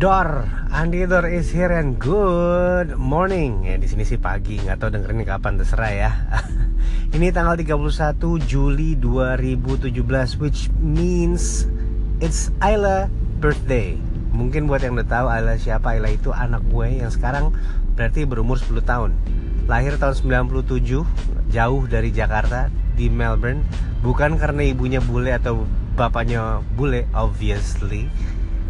Dor, Andi Dor is here and good morning. Ya di sini sih pagi, nggak tahu dengerin kapan terserah ya. Ini tanggal 31 Juli 2017 which means it's Ayla birthday. Mungkin buat yang udah tahu Ayla siapa, Ayla itu anak gue yang sekarang berarti berumur 10 tahun. Lahir tahun 97, jauh dari Jakarta di Melbourne. Bukan karena ibunya bule atau bapaknya bule obviously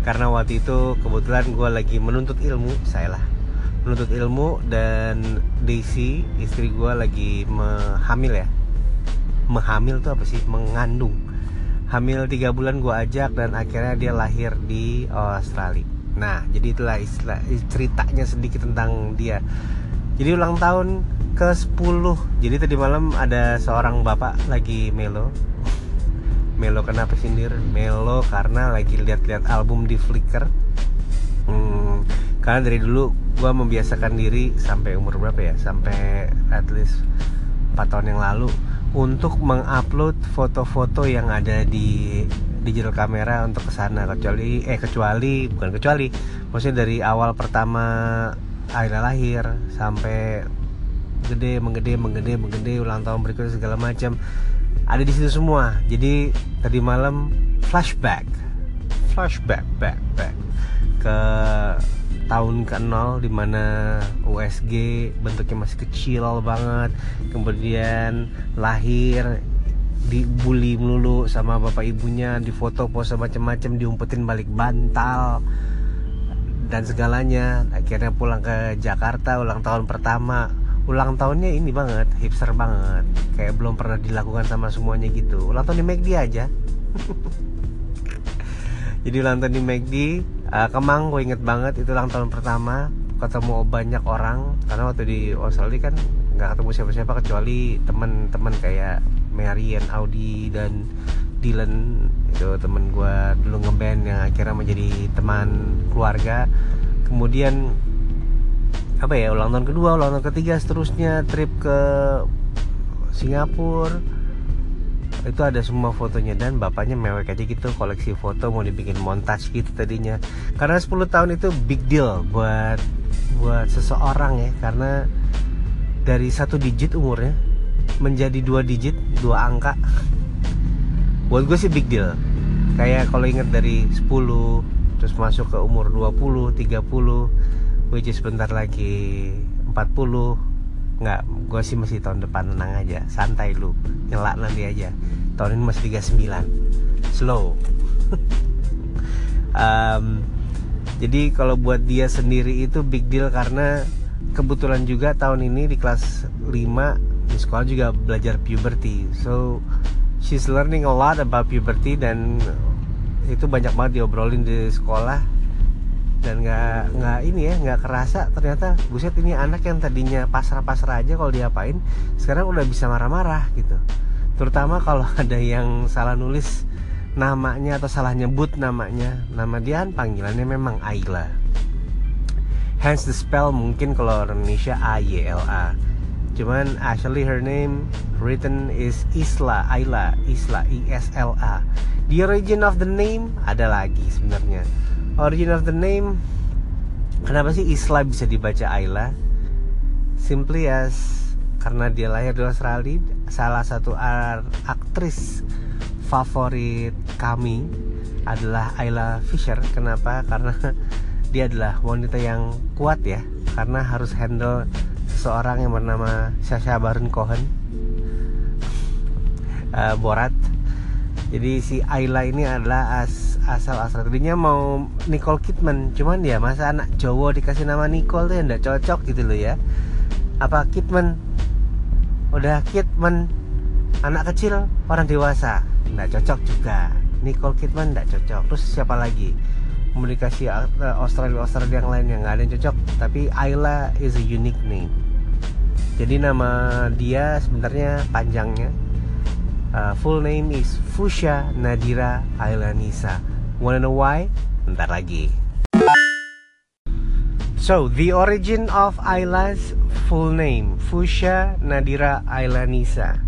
karena waktu itu kebetulan gue lagi menuntut ilmu saya lah menuntut ilmu dan Daisy istri gue lagi menghamil ya. Menghamil tuh apa sih? Mengandung. Hamil tiga bulan gue ajak dan akhirnya dia lahir di Australia. Nah jadi itulah istilah ceritanya sedikit tentang dia. Jadi ulang tahun ke 10 jadi tadi malam ada seorang bapak lagi melo Melo kenapa sindir? Melo karena lagi lihat-lihat album di Flickr. Hmm, karena dari dulu gue membiasakan diri sampai umur berapa ya? Sampai at least 4 tahun yang lalu untuk mengupload foto-foto yang ada di digital kamera untuk ke sana kecuali eh kecuali bukan kecuali maksudnya dari awal pertama Aira lahir sampai gede menggede menggede menggede ulang tahun berikutnya segala macam ada di situ semua. Jadi tadi malam flashback. Flashback back back. Ke tahun ke-0 di mana USG bentuknya masih kecil banget. Kemudian lahir dibully melulu sama bapak ibunya difoto pose macam-macam diumpetin balik bantal dan segalanya. Akhirnya pulang ke Jakarta ulang tahun pertama ulang tahunnya ini banget hipster banget. Kayak belum pernah dilakukan sama semuanya gitu. Ulang tahun di McD aja. Jadi ulang tahun di McD uh, Kemang gue inget banget itu ulang tahun pertama. Ketemu banyak orang karena waktu di Australia kan nggak ketemu siapa-siapa kecuali teman-teman kayak Marian Audi dan Dylan. Itu temen gue dulu ngeband yang akhirnya menjadi teman keluarga. Kemudian apa ya ulang tahun kedua ulang tahun ketiga seterusnya trip ke Singapura. Itu ada semua fotonya dan bapaknya mewek aja gitu koleksi foto mau dibikin montage gitu tadinya. Karena 10 tahun itu big deal buat buat seseorang ya karena dari satu digit umurnya menjadi dua digit dua angka. Buat gue sih big deal. Kayak kalau inget dari 10 terus masuk ke umur 20 30 which is bentar lagi 40 nggak gue sih masih tahun depan tenang aja. Santai lu nyelak nanti aja. Tahun ini masih 39 slow. Um, jadi kalau buat dia sendiri itu big deal karena kebetulan juga tahun ini di kelas 5 di sekolah juga belajar puberty. So she's learning a lot about puberty dan itu banyak banget diobrolin di sekolah dan nggak nggak ini ya nggak kerasa ternyata buset ini anak yang tadinya pasrah-pasrah aja kalau diapain sekarang udah bisa marah-marah gitu. Terutama kalau ada yang salah nulis namanya atau salah nyebut namanya. Nama dia kan panggilannya memang Ayla. Hence the spell mungkin kalau Indonesia A Y L A. Cuman actually her name written is Isla Ayla Isla I S L A. The origin of the name ada lagi sebenarnya origin of the name. Kenapa sih Isla bisa dibaca Ayla? Simply as karena dia lahir di Australia salah satu aktris favorit kami adalah Ayla Fisher. Kenapa? Karena dia adalah wanita yang kuat ya karena harus handle seorang yang bernama Sasha Baron Cohen uh, Borat. Jadi si Ayla ini adalah as asal-asal tadinya mau Nicole Kidman. Cuman ya masa anak cowok dikasih nama Nicole tuh ya nggak cocok gitu loh ya. Apa Kidman? Udah Kidman anak kecil orang dewasa. Nggak cocok juga. Nicole Kidman nggak cocok. Terus siapa lagi? Mau dikasih eh, Australia Australia yang lain yang nggak ada yang cocok. Tapi Ayla is a unique name. Jadi nama dia sebenarnya panjangnya uh, full name is Fusha Nadira Ailanisa Wanna know why? Bentar lagi. So, the origin of Ayla's full name, Fusha Nadira Aylanisa.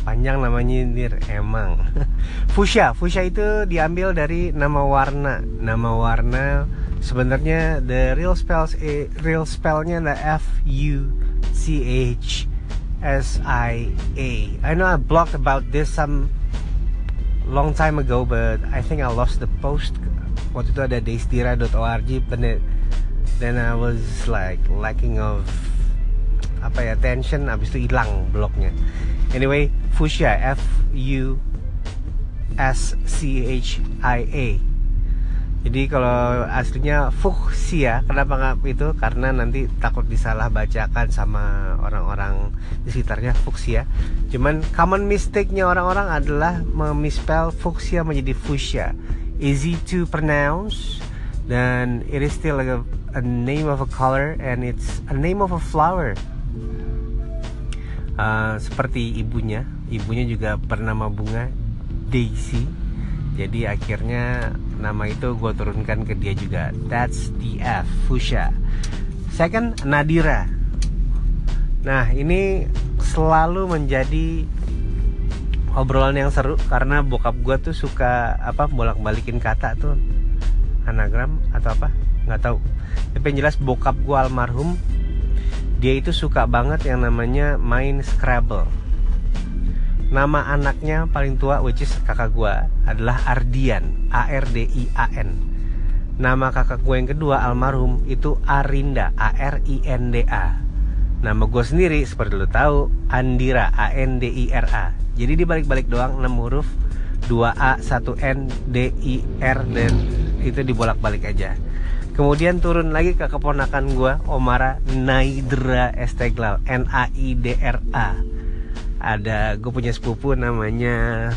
Panjang namanya Nir, emang. Fusha, Fusha itu diambil dari nama warna. Nama warna sebenarnya the real spells eh, real spellnya adalah F U C H S I know I blogged about this some long time ago but I think I lost the post. Waktu itu ada desdira.org but then I was like lacking of apa ya tension abis itu hilang blognya. Anyway fuchsia F U S C H I A jadi kalau aslinya fuchsia kenapa nggak itu? Karena nanti takut disalah bacakan sama orang-orang di sekitarnya fuchsia cuman common mistake-nya orang-orang adalah memispell fuchsia menjadi fuchsia easy to pronounce dan it is still like a, a name of a color and it's a name of a flower. Uh, seperti ibunya. Ibunya juga bernama bunga Daisy jadi akhirnya nama itu gue turunkan ke dia juga. That's the F Fuchsia second Nadira. Nah ini selalu menjadi obrolan yang seru karena bokap gue tuh suka apa bolak balikin kata tuh. Anagram atau apa? Nggak tahu. Tapi yang jelas bokap gue almarhum dia itu suka banget yang namanya main Scrabble nama anaknya paling tua which is kakak gue adalah Ardian. A R D I A N. Nama kakak gue yang kedua almarhum itu Arinda. A R I N D A. Nama gue sendiri seperti lo tahu Andira. A N D I R A. Jadi dibalik-balik doang 6 huruf. 2A 1N D I R dan itu dibolak-balik aja. Kemudian turun lagi ke keponakan gue Omara Naidra Esteglal N A I D R A ada gue punya sepupu namanya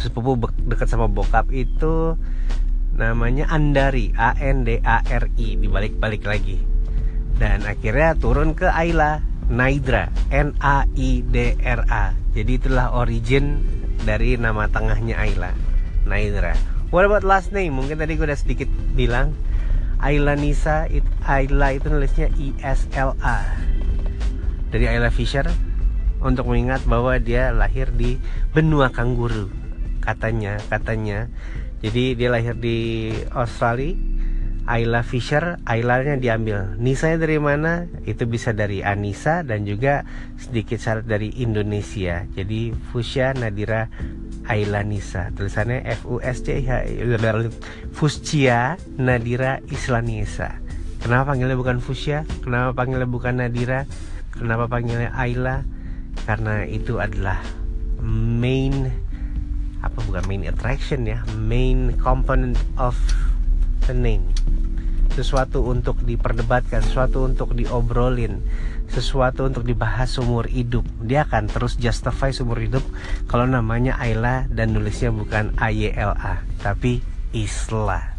sepupu dekat sama bokap itu namanya Andari A N D A R I dibalik-balik lagi dan akhirnya turun ke Ayla Naidra N A I D R A. Jadi itulah origin dari nama tengahnya Ayla Naidra. What about last name? Mungkin tadi gue udah sedikit bilang Ayla Nisa it, Ayla itu nulisnya I S L A. Dari Ayla Fisher untuk mengingat bahwa dia lahir di benua kanguru katanya katanya. Jadi dia lahir di Australia Ayla Fisher, Aylanya diambil. Nisa dari mana? Itu bisa dari Anissa dan juga sedikit syarat dari Indonesia. Jadi Fusya Nadira Ayla Nisa. Tulisannya F U S C H Fuscia Nadira Islanisa. Kenapa panggilnya bukan Fusya? Kenapa panggilnya bukan Nadira? Kenapa panggilnya Ayla? Karena itu adalah main apa bukan main attraction ya, main component of the name sesuatu untuk diperdebatkan, sesuatu untuk diobrolin, sesuatu untuk dibahas seumur hidup. Dia akan terus justify seumur hidup kalau namanya Ayla dan nulisnya bukan A Y L A, tapi Isla.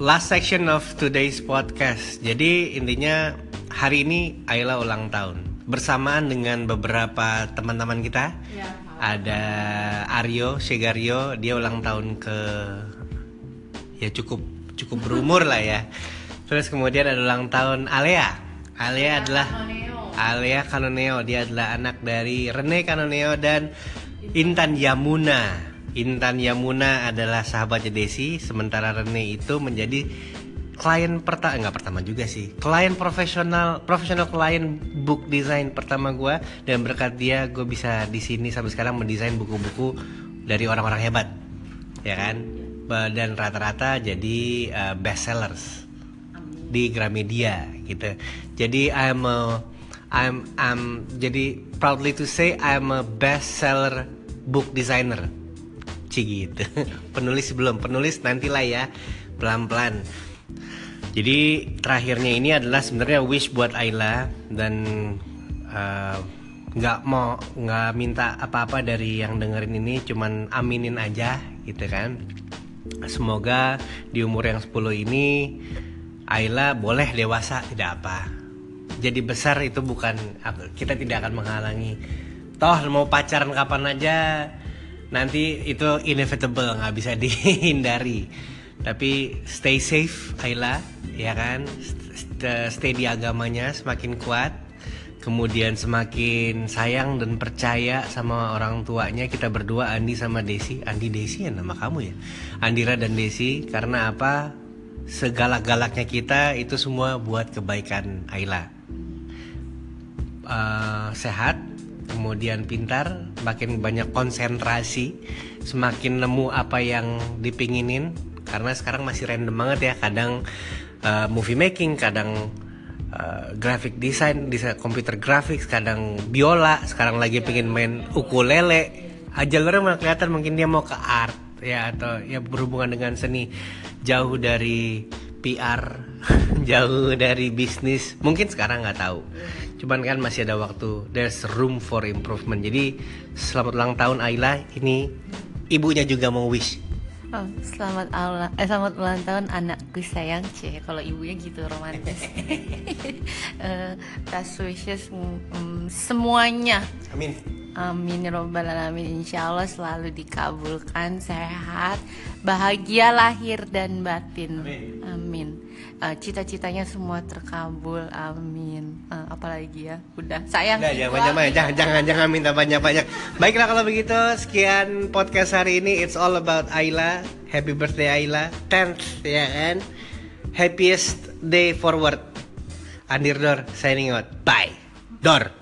Last section of today's podcast. Jadi intinya hari ini Ayla ulang tahun bersamaan dengan beberapa teman-teman kita. Ya, ada Aryo Segario, dia ulang tahun ke ya cukup cukup berumur lah ya. Terus kemudian ada ulang tahun Alea. Alea adalah Alea Kanoneo. Dia adalah anak dari Rene Kanoneo dan Intan Yamuna. Intan Yamuna adalah sahabatnya Desi, sementara Rene itu menjadi klien pertama nggak pertama juga sih klien profesional profesional klien book design pertama gue dan berkat dia gue bisa di sini sampai sekarang mendesain buku-buku dari orang-orang hebat ya kan dan rata-rata jadi uh, best sellers di Gramedia gitu. Jadi I'm a, I'm I'm jadi proudly to say I'm a best seller book designer. Ci gitu. penulis belum, penulis nantilah ya pelan-pelan. Jadi terakhirnya ini adalah sebenarnya wish buat Ayla dan uh, nggak mau nggak minta apa-apa dari yang dengerin ini cuman aminin aja gitu kan Semoga di umur yang 10 ini Ayla boleh dewasa tidak apa. Jadi besar itu bukan kita tidak akan menghalangi. Toh mau pacaran kapan aja nanti itu inevitable nggak bisa dihindari. Tapi stay safe Ayla ya kan. Stay di agamanya semakin kuat. Kemudian semakin sayang dan percaya sama orang tuanya. Kita berdua Andi sama Desi. Andi Desi ya nama kamu ya? Andira dan Desi karena apa? Segalak-galaknya kita itu semua buat kebaikan Ayla. Uh, sehat kemudian pintar makin banyak konsentrasi semakin nemu apa yang dipinginin karena sekarang masih random banget ya kadang uh, movie making kadang uh, graphic design, desain komputer graphics, kadang biola, sekarang lagi pengen main ukulele. Jalurnya malah kelihatan mungkin dia mau ke art ya atau ya berhubungan dengan seni jauh dari PR, jauh dari bisnis. Mungkin sekarang nggak tahu. Cuman kan masih ada waktu. There's room for improvement. Jadi selamat ulang tahun Ayla. Ini ibunya juga mau wish Oh, selamat Allah, eh, selamat ulang tahun anakku sayang cie. Kalau ibunya gitu romantis. uh, best wishes um, semuanya. Amin. Amin ya robbal alamin. Insya Allah selalu dikabulkan sehat, bahagia lahir dan batin. Amin. Amin. Uh, cita-citanya semua terkabul. Amin. Uh, apalagi ya, udah sayang. Udah, jangan banyak banyak, jangan jangan jangan minta banyak banyak. Baiklah kalau begitu, sekian podcast hari ini. It's all about Ayla. Happy birthday Ayla. 10th ya kan. Happiest day forward. Andir Dor signing out. Bye. Dor.